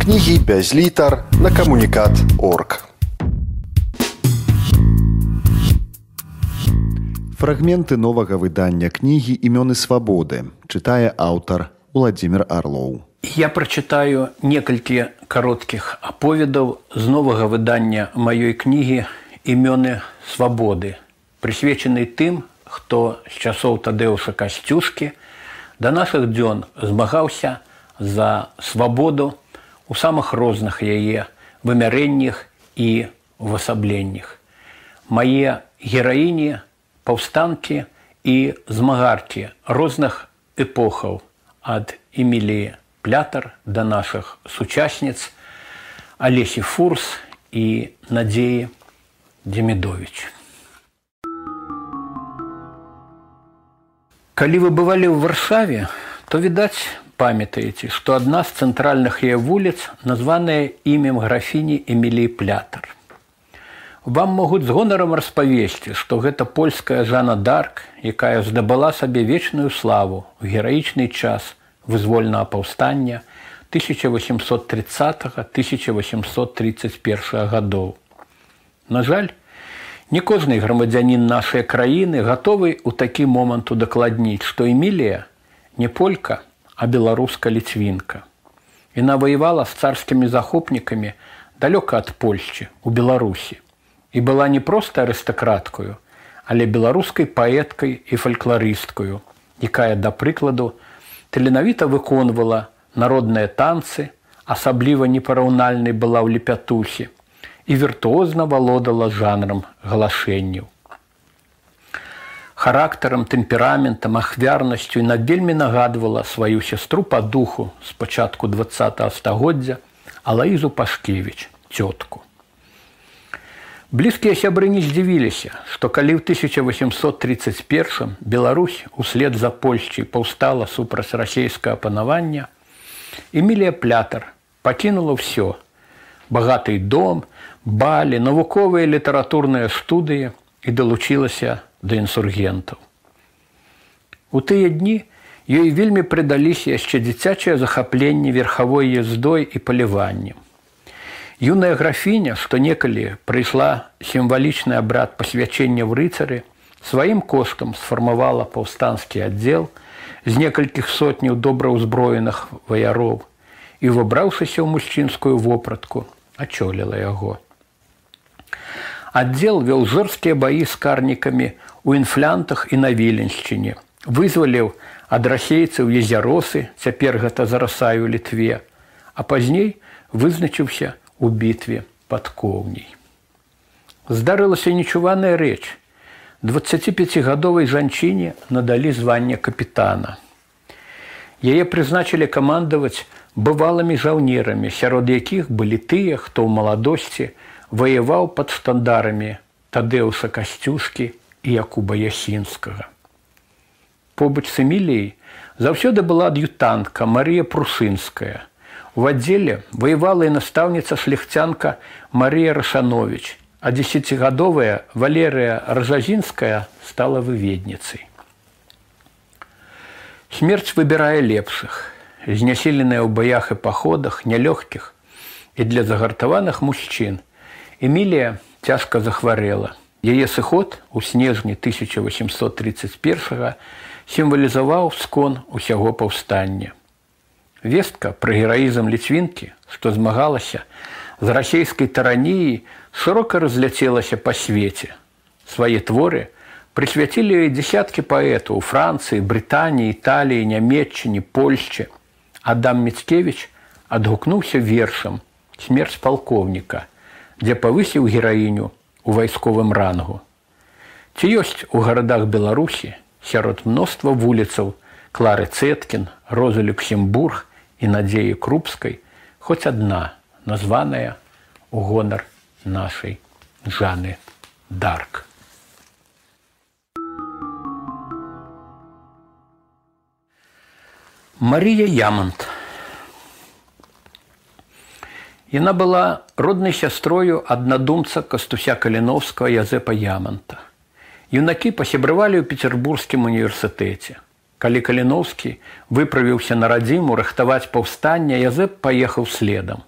кнігі без літар на камунікат орг. Фрагменты новага выдання кнігі імёны свабоды чытае аўтар Владзімир Арлоў. Я прачытаю некалькі кароткіх аповедаў з новага выдання маёй кнігі імёны свабоды, прысвечаны тым, хто з часоў тадэуса касцюшкі да нашых дзён змагаўся за свабоду у самых розных яе вымярэннях і увасабленнях. Мае гераіні, паўстанкі і змагаркі розных эпохаў ад эміліі плятар да нашых сучасніц алесі фурс і надзеі демідович калі вы бывалі ў варшаве то відаць памятаеце што адна з цэнтральных яе вуліц названая імем графіні эмілі плятар вам могуць з гонарам распавесці што гэта польская жана дарк якая здабыла сабе вечную славу у гераічны час вызвольнага паўстання 1830-1831 гадоў. На жаль, не кожны грамадзянін нашай краіны гатовы ў такі момант удакладніць, што Эмілія не полька, а беларуска ліцвінка. Іна ваявала з царскімі захопнікамі далёка ад Польшчы у Беларусі і была не проста арыстакраткаю, але беларускай паэткай і фальклорысткаю, якая да прыкладу, таленавіта выконвала народныя танцы, асабліва непараўнальнай была ў лепятухі і віртуозна валодала жанрам галашэнняў. Характарам, тэмпераментам, ахвярнасцю на вельмі нагадвала сваю сястру па духу з пачатку два стагоддзя Алаізу Пашкевіч, цётку. Блізкія сябры не здзівіліся, што калі ў 1831 Беларусь услед за Польшчай паўстала супраць расійскага панавання, Эмілія плятар пакінула ўсё: багаты дом, балі, навуковыя літаратурныя студыі і далучілася да інсургентаў. У тыя дні ёй вельмі прыдаліся яшчэ дзіцячае захапленне верхавой ездой і паліваннем. Юная графіня, што некалі прыйшла сімвалічны абрад пасвячэння ў рыцары, сваім коштам сфармавала паўстанскі аддзел з некалькіх сотняў добраўзброеных ваяроў і выбраўшыся ў мужчынскую вопратку, ачоліла яго. Аддзел вёў жорсткія баі з карнікамі ў інфлянтах і на віленшчыне, вызваліў ад расейцаў езяросы, цяпер гэта зарасаю літве, а пазней вызначыўся у бітве пад коўняй. Здарылася нечуваная рэч. 25гадовай жанчыне надалі званне капітана. Яе прызначылі камандаваць бывалымі жаўнерамі, сярод якіх былі тыя, хто ў маладосці ваяваў пад штандарамі Тадэуса касцюшкі і Якуба Ясінскага. Побач з эміліяй заўсёды была ад'ютантка Марія Прусынская, У аддзеле воевала і настаўніца шляхцянка Марія Рашанович, а десятгадовая Валерыя Ражазінская стала выведніцай. Смерць выбірае лепшых, зняселеная ў баях і паходах нялёгкіх і для загартаваных мужчын. Эмілія цяжка захварэла. Яе сыход у снежні 1831 сімвалізаваў скон усяго паўстання. Вестка пра гераізм ліцвінкі, што змагалася з расійскай тараніі шырока разляцелася па свеце. Свае творы прысвяцілі дзясяткі паэтаў у Францыі, Брытаніі, Італіі, нямметчыне, Польшчы. Адам Мецкевіч адгукнуўся вершам смерць палкоўніка, дзе павысіў гераіню у вайсковым рангу. Ці ёсць у гарадах Беларусі сярод мноства вуліцаў Клары Цэткін, Розы Люксембург, і надзеі крупскай хоць адна названая у гонар нашай жаны дарк Марія ямант Яна была роднай сястрою аднадумца кастуся каліновскага язэпа яманта. Юнакі пасябравалі ў петербургскім універсітэце калі каліновскі выправіўся на радзіму рыхтаваць паўстання язэп паехаў следам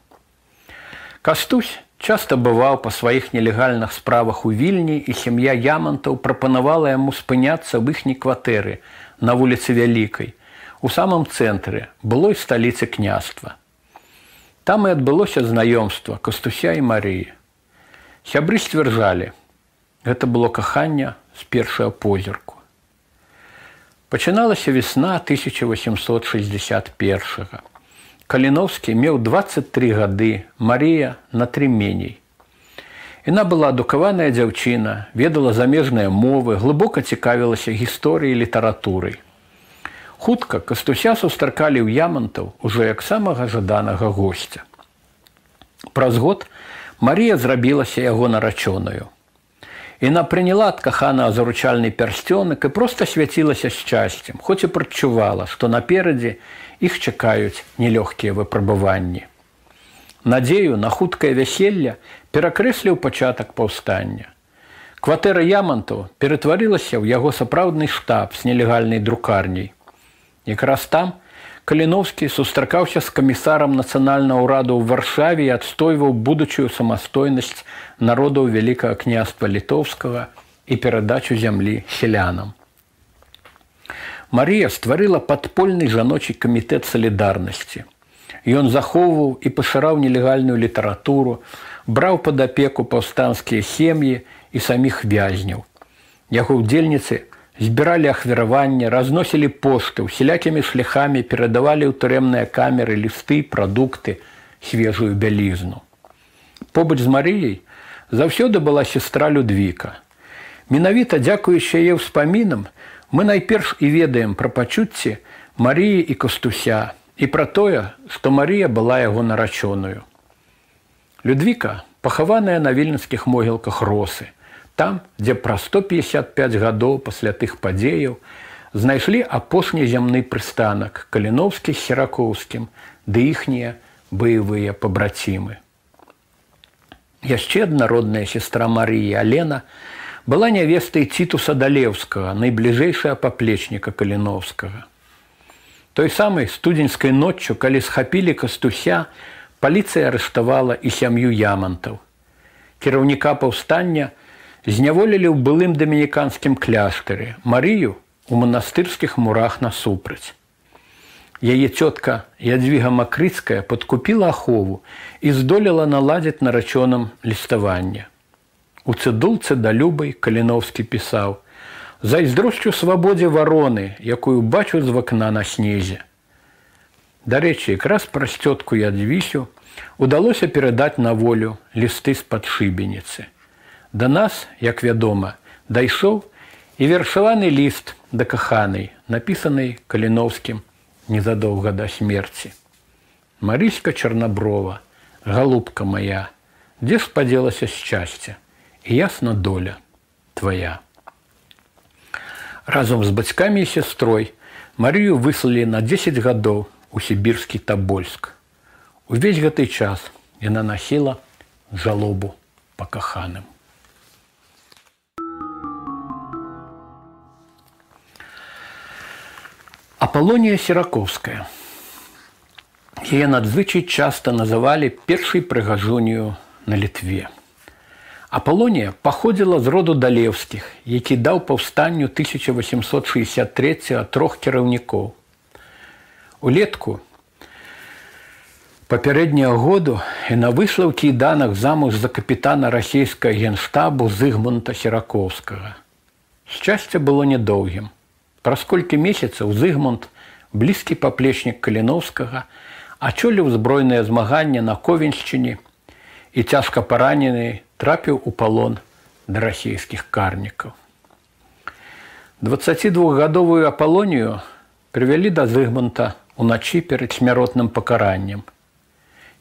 Кастусь часто бываў па сваіх нелегальных справах у вільні і сям'я ямантаў прапанавала яму спыняцца в іхняй кватэры на вуліцы вялікай у самым цэнтры былой сталіцы княства. Там і адбылося знаёмства кастуся і Марыі. Сябры сцвярджалі, гэта было каханне з першага позірку. Пачыналася весна 1861. -го. Каліновскі меў 23 гады, Марія на тры меней. Яна была адукаваная дзяўчына, ведала замежныя мовы, глыбока цікавілася гісторыяй літаратурай. Хутка кастуся сустракалі ў ямантаў ужо як самага жаданага госця. Праз год Марія зрабілася яго нарачоную. Яна прыняла ад кахана заручальны пярсцёнак і проста свяцілася шчасцем, хоць і прачувала, што наперадзе іх чакаюць нелёгкія выпрабаванні. Надзею на хуткае вяселле перакрэсліў пачатак паўстання. Кватэра ямантаў ператварылася ў яго сапраўдны штаб з нелегальнай друкарняй. Якраз там Каліновскі сустракаўся з камісарам нацыянальнага ўраду ў варшаве і адстойваў будучую самастойнасць народаў вялікага княства літоўскага і перадачу зямлі селянам. Марія стварыла падпольны жаночы камітэт салідарнасці. Ён захоўваў і пашыраў нелегальную літаратуру, браў пад апеку паўстанцкія сем'і і саміх вязняў. Яго ўдзельніцы збіралі ахвяраванне, разносілі пошты, усялякімі шляхамі перадавалі ў турэмныя камеры лісты, прадукты, свежую бялізну. Побач з Марыяй заўсёды была сестра Людвіка. Менавіта дзякуючы яе ўспамінам, Мы найперш і ведаем пра пачуцці Марыі і кастуся і пра тое, што Марія была яго нарачоную. Людвіка пахаваная на вільнскіх могілках росы, там, дзе пра 155 гадоў пасля тых падзеяў знайшлі апошні зямны прыстанак каліновскі серакоўскім ды іхнія баявыя пабрацімы. Яшчэ аднародная сестра Марыі Алена, была нявестай цітуса далеўскага найбліжэйшая паплечніка каліновскага той самай студзеньскай ноччу калі схапілі кастуся паліцыя арыштавала і сям'ю ямантаў кіраўніка паўстання зняволілі ў былым дамініканскім кляштары марыю у манастырскіх мурах насупраць яе цётка ядвіга макрыцкая падкупіла ахову і здолела наладзіць нарачоным ліставання У цыдулцы да любай каліновскі пісаў: Зайздросцю свабодзе вароны, якую бачу з вакна на снезе. Дарэчы, якраз праз цётку ядвісю удалося перадаць на волю лісты з-пад шыбеніцы. Да нас, як вядома, дайшоў і вершаваны ліст да каханай, напісанай каліновскім незадоўга да смерці. Марыська чарнаброва, галубка моя, дзе спадзелася шчасця ясна доля твоя. Разом з бацькамі і сястрой Марыю выслалі на 10 гадоў у сібірскі табольск. Увесь гэты час яна насіла жалобу па Апалонія сераковская. Яе надзвычай часта называлі першай прыгажунію на літве. Апалонія паходзіла з роду далеўскіх, які даў паўстанню 1863 трох кіраўнікоў. Улетку папярэдняга году яна выйшла ў кійданах замуж за капітана расійскага генштабу зыгмунта сераковскага. Шчасце было нядоўгім. Праз колькі месяцаў зыгмунд, блізкі паплечнік каліновскага, ачоліў збройнае змаганне на ковеншчыне і цяжка паранены трапіў у палон да расійскіх карнікаў. 22гадовую апалонію прывялі да зыгманта уначы перад смяротным пакараннем.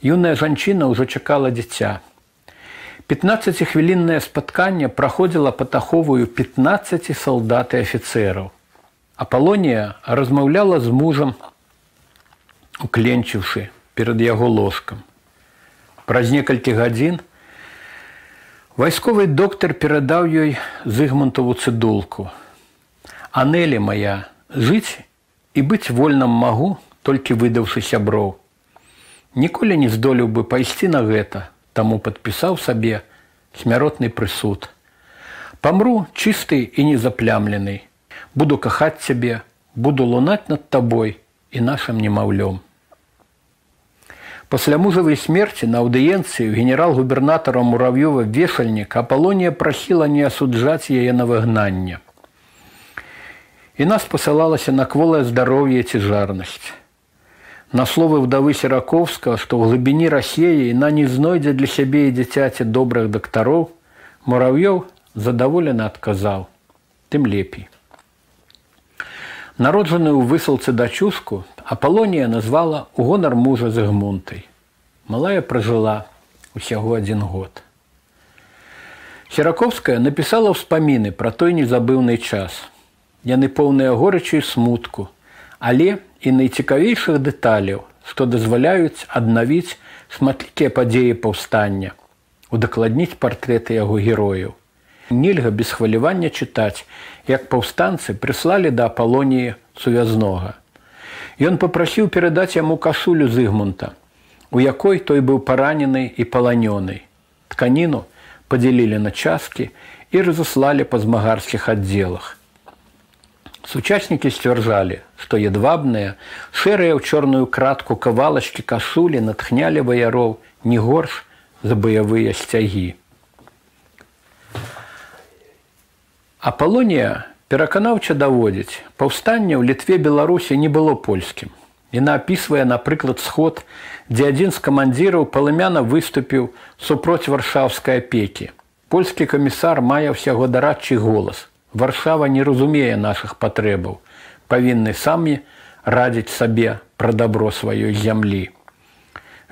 Юная жанчына ўжо чакала дзіця. 15хвіліннае спатканне праходзіла патаховую 15 салдат і афіцэраў. Апалонія размаўляла з мужам, укленчыўшы перад яго ложкам. Праз некалькі гадзін Вайсковы доктар перадаў ёй зыгмантаву цыдулку. Анелі моя, жыць і быць вольным магу, толькі выдаўшы сяброў. Ніколі не здолеў бы пайсці на гэта, таму падпісаў сабе смяротны прысуд. Памру чысты і незаплямлены. Буду кахаць цябе, буду лунаць над табой і нашым немаўлём. Пасля мужавай смерці на аўдыенцыі генерал-губернатара мурав'ёва вешальнік Апалонія прасіла не асуджаць яе на выгнанне. І нас пасылалася на кволае здароўе ці жарнасць. На словы ўдавы сераковска, што ў глыбіні рассеі яна не знойдзе для сябе і дзіцяці добрых дактароў, мурав'ёў задаволена адказаў, тым лепей. Народжаны ў высылцы дачушку, Апалонія назвала у гонар мужа Згмунтай. Малая пражыла усяго адзін год. Сераковская напісала ўспаміны пра той незабыўны час. Яны поўныя горачу і смутку, але і найцікавейшых дэталяў, што дазваляюць аднавіць шматлікія падзеі паўстання, удакладніць партрэты яго герояў нельга без хвалявання чытаць, як паўстанцы прыслалі да апалоніі сувязнога. Ён попрасіў перадаць яму кашулю зыгмунта, у якой той быў паранены і паланёны. Тканіну падзялілі на часткі і разаслалі па змагарскіх аддзелах. Сучаснікі сцвярджалі, што едвабныя, шэрыя ў чорную кратку кавалачкі кашулі натхнялі ваяроў не горш за баявыя сцягі. Апалонія пераканаўча даводзіць, паўстанне ў літве Беларусі не было польскім. Яна апісвае, напрыклад, сход, дзе адзін з камандзіраў палымяна выступіў супроць варшаўскай апекі. Польскі камісар мае ўсяго дарадчы голас. Варшава не разумее нашых патрэбаў, павінны самі радзіць сабе пра дабро сваёй зямлі.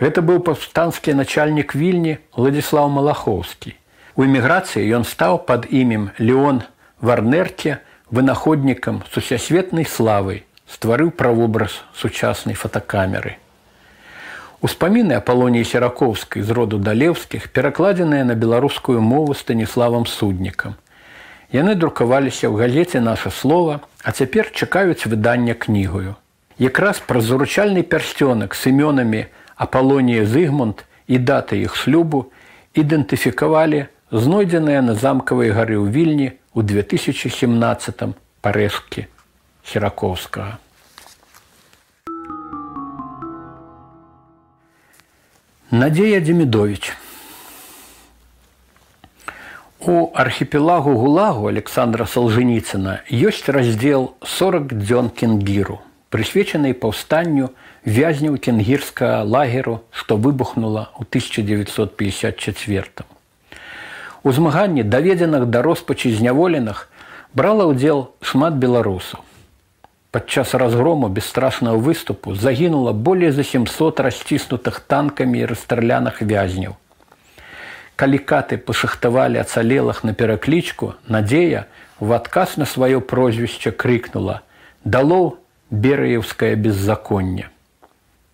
Гэта быў паўстанскі начальнік вільні Владзіслав Малахоўскі. У эміграцыі ён стаў пад імем Леон варнерке вынаходнікам сусясветнай славы стварыў правобраз сучаснай фотокамеры. Успаміны апалоніі сераковскай з роду далеўскіх перакладзеныя на беларускую мову станіславам суднікам. Яны друкаваліся ў газеце наша слова, а цяпер чакаюць выдання кнігаю. Якраз праз заручальны пярсцёнак з імёнамі апалонія зыгмунд і дата іх шлюбу ідэнтыфікавалі знойдзеныя на замкавай гары ў вільні у 2017 парэшкі сераковскага. Надзея Демідович. У архіпелагу гулагу Александра Салжыніцына ёсць раздзел 40 дзён кенгіру, прысвечанай паўстанню вязняў кенгірскага лагеру, што выбухнула ў 1954. У змаганні даведзеных да роспачы зняволеных брала ўдзел шмат беларусаў. Падчас разгрому бесстрашнага выступу загінула болей за 700 расціснутых танкамі і расстраляных вязняў. Калі каты пашахтавалі ацалелах на пераклічку, надзея в адказ на сваё прозвішча крыкнула: «Далоў бераеўскае беззаконне.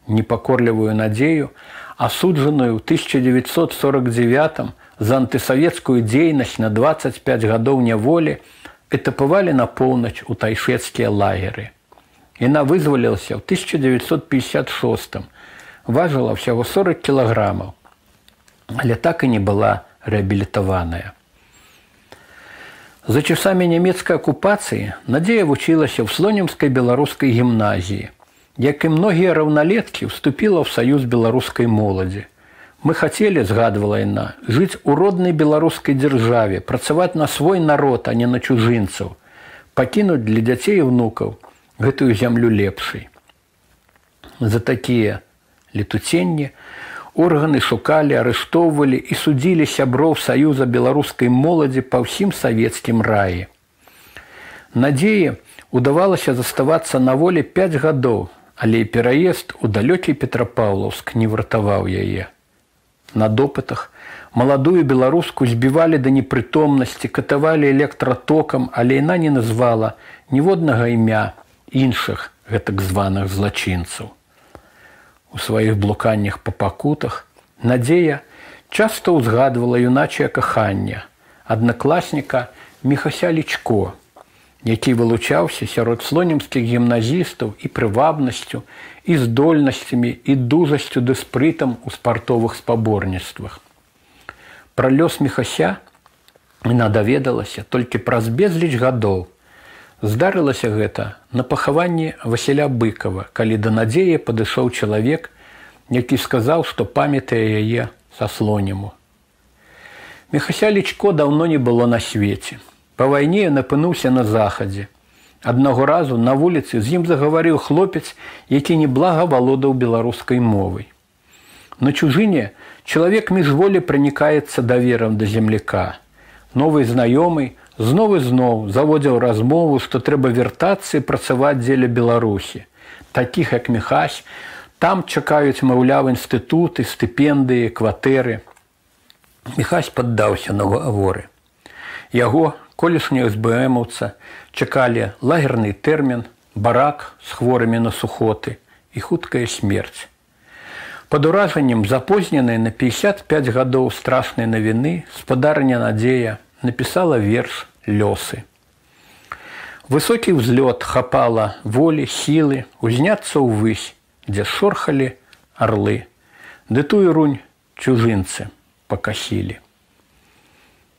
Непакорлівую надзею, асуджаную ў 1949 за антысавецкую дзейнасць на 25 гадоў няволі этапавалі на поўнач у тайшецкія лагеры. Яна вызвалілася ў 1956, важыла ўсяго 40 кілаграмаў, але так і не была рэабілітаваная. За часамі нямецкай акупацыі надзея вучылася ў слонемскай беларускай гімназіі, як і многія раўналеткі ўступіла ў саюз беларускай моладзі. Мы хацелі згадвала яна жыць у роднай беларускай дзяржаве, працаваць на свой народ, а не на чужынцаў, пакінуць для дзяцей і внукаў гэтую зямлю лепшай. За такія летуценні органы шукалі, арыштоўвалі і судзілі сяброў саюза беларускай моладзі па ўсім савецкім раі. Надзеі удавалася заставацца на волі 5 гадоў, але і пераезд у далёкі Петрапаўлаўск не вартаваў яе на допытах. Маладую беларуску збівалі да непрытомнасці катавалі электратокам але яна не назвала ніводнага імя іншых гэтак званых злачынцаў. У сваіх блуканнях па пакутах надзея часто ўзгадвала юначае кахання аднакласніка мехася лічко які вылучаўся сярод слонімскіх гімназістаў і прывабнасцю і здольнасцямі і дужасцю ды спрытам у спартовых спаборніцтвах. Пра лёс мехася яна даведалася толькі праз безліч гадоў. Здарылася гэта на пахаванні Васіля быкова, калі да надзеі падышоў чалавек, які сказаў, што памятае яе са слоняму. Мехася лічко даўно не было на свеце. Па вайне напынуўся на захадзе. Аднаго разу на вуліцы з ім загаварыў хлопец, які неблага валодаў беларускай мовай. На чужыне чалавек міжволі пранікаецца даверам да земляка. Новы знаёмы зноў і зноў заводзіў размову, што трэба вяртацца і працаваць дзеля Беларусі. Такіх як мехась, там чакаюць, маўляў, інстытуты, стыпендыі, кватэры. Мехась паддаўся на гаворы. Яго колішні СБМаўца чакалі лагерны тэрмін, барак з хворымі на сухоты і хуткая смерць. Пад уражаннем запозненай на 55 гадоў страшнай навіны спадарня надзея напісала верш лёсы. Высокі ўзлёт хапала волі сілы узняцца ўвысь, дзе шорхалі арлы, ды тую рунь чужынцы пакасілі.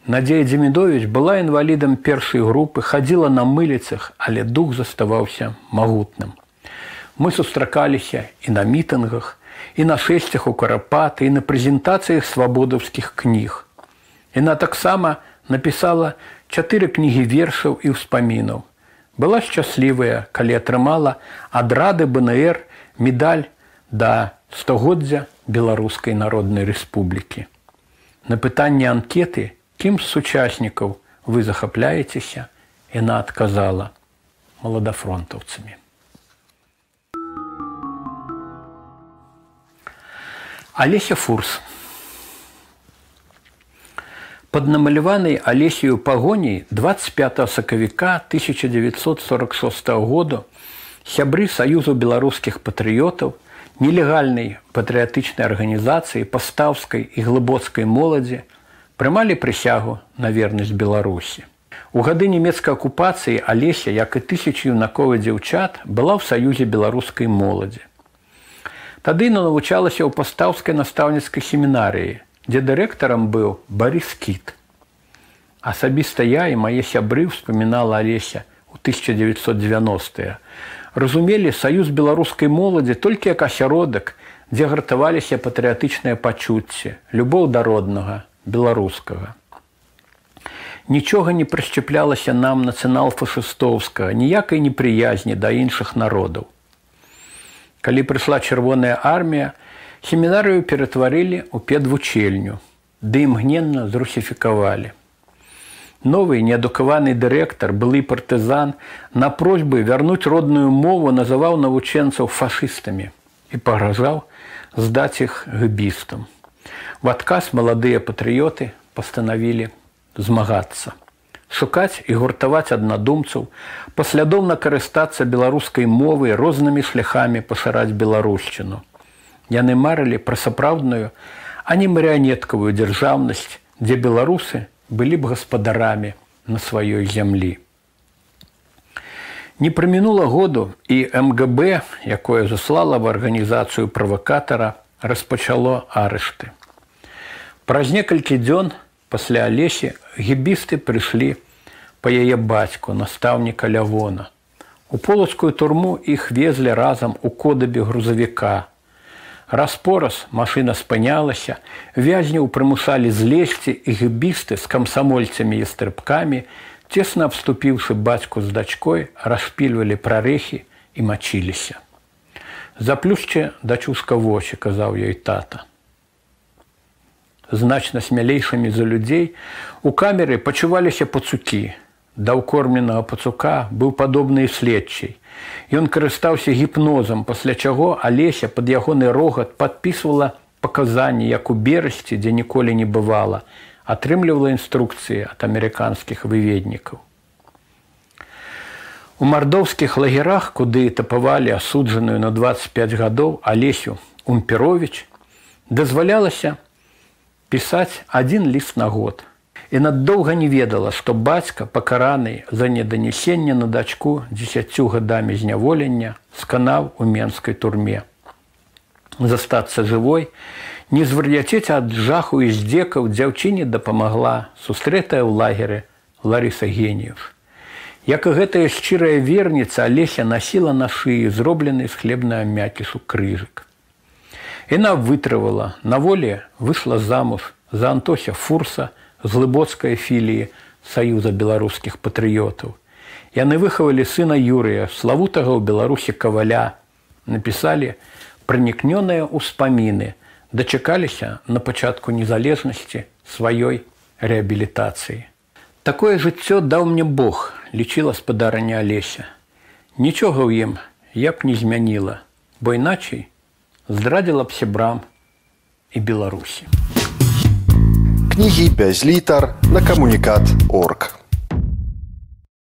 Надзея Дзімідович была інвалідам першай групы, хадзіла на мыліцах, але дух заставаўся магутным. Мы сустракаліся і на мітынгах, і на шэсцях у карапаты і на прэзентацыях свабодаўскіх кніг. Яна таксама напісала чатыры кнігі вершаў і ўспамінаў. Была шчаслівая, калі атрымала адрады БНР медаль да стагоддзя беларускай народнай рэспублікі. На пытанне анкеты, кім з сучаснікаў вы захапляецеся, яна адказала маладафронтаўцамі. Алеся Фурс. Под намаляванай алесію пагоняй 25 сакавіка 1946 году сябры саюзу беларускіх патрыётаў, нелегальнай патрыятычнай арганізацыі пастаўскай і глыбоцкай моладзі прымалі прысягу на вернасць Беларусі. У гады нямецкай акупацыі Алеся, як і тысячу юнаковых дзяўчат, была ў саюзе беларускай моладзі. Тады навучалася ў пастаўскай настаўніцкай семінарыі, дзе дырэктарам быў Барыс кіт. Асабіста я і мае сябры ўспамінала Алеся ў 1990. Разумелі саюз беларускай моладзі толькі як асяродак, дзе гартаваліся патрыятычныя пачуцці, любоў да роднага, беларускага. Нічога не прышчаплялася нам нацыянал-фашыстоўскага, ніякай непрыязні да іншых народаў. Калі прыйшла чырвоная армія, семінарыю ператварылі ў педвучельню, ды імгненна зрусіфікавалі. Новы неадукаваны дырэктар, былы партызан, на просьбы вярнуць родную мову называў навучэнцаў фашыстамі і пагражаў здаць іх гбістам. В адказ маладыя патрыёты пастанавілі змагацца шукаць і гуртаваць аднадумцаў, паслядоўна карыстацца беларускай мовай рознымі шляхамі пашыраць беларушчыну. Яны марылі пра сапраўдную, а не марыянеткавую дзяржаўнасць, дзе беларусы былі б гаспадарамі на сваёй зямлі. Не прамінула году і МГБ, якое заслала в арганізацыю правакатара, распачало арышты. Праз некалькі дзён пасля алесі гібісты прыйшлі па яе бацьку настаўніка лявона. У полацкую турму іх везлі разам у кодабе грузавіка. Распораз машына спынялася вязняў прымусалі злезці і гібісты з камсамольцамі і стрыбкамі цесна абступіўшы бацьку з дачкой распільвалі прарэхі і мачыліся. Заплюшче дачушка вочы казаў ёй тата значна смялейшымі за людзей, у камеры пачуваліся пацукі. Да ўкормленага пацука быў падобны следчай. Ён карыстаўся гіпнозам, пасля чаго алеся пад ягоны рогат падпісвала паказанні, як у берасці, дзе ніколі не бывала, атрымлівала інструкцыі ад амерыканскіх выведнікаў. У мардоўскіх лагерах, куды тапавалі асуджаную на 25 гадоў алесю Умперович, дазвалялася пісаць адзін ліст на год. І надоўга не ведала, што бацька пакараны за неданесенне на дачку дзесяцю гадамі зняволення сканаў у менскай турме. застацца жывой, не звар'яцець ад жаху і здзекаў дзяўчыне дапамагла сустрэтая ў лагеры Ларыса геніев. Як і гэтая шчырая верніца Алеся насіла на шыі зроблены з хлебнага мякісу крыжык. Яна вытрывала, на воле выйшла замуж за Антося Фурса з глыбоцкай філіі саюза беларускіх патрыётаў. Яны выхавалі сына Юрыя, славутага ў Беларусі каваля, напісалі пранікнёныя ўспаміны, дачакаліся на пачатку незалежнасці сваёй рэабілітацыі. Такое жыццё даў мне Бог, лічыла спадарня Алеся. Нічога ў ім я б не змяніла, бо іначай здрадзіла б сябрам і Беларусі. Кнігі без літар на камунікат орг.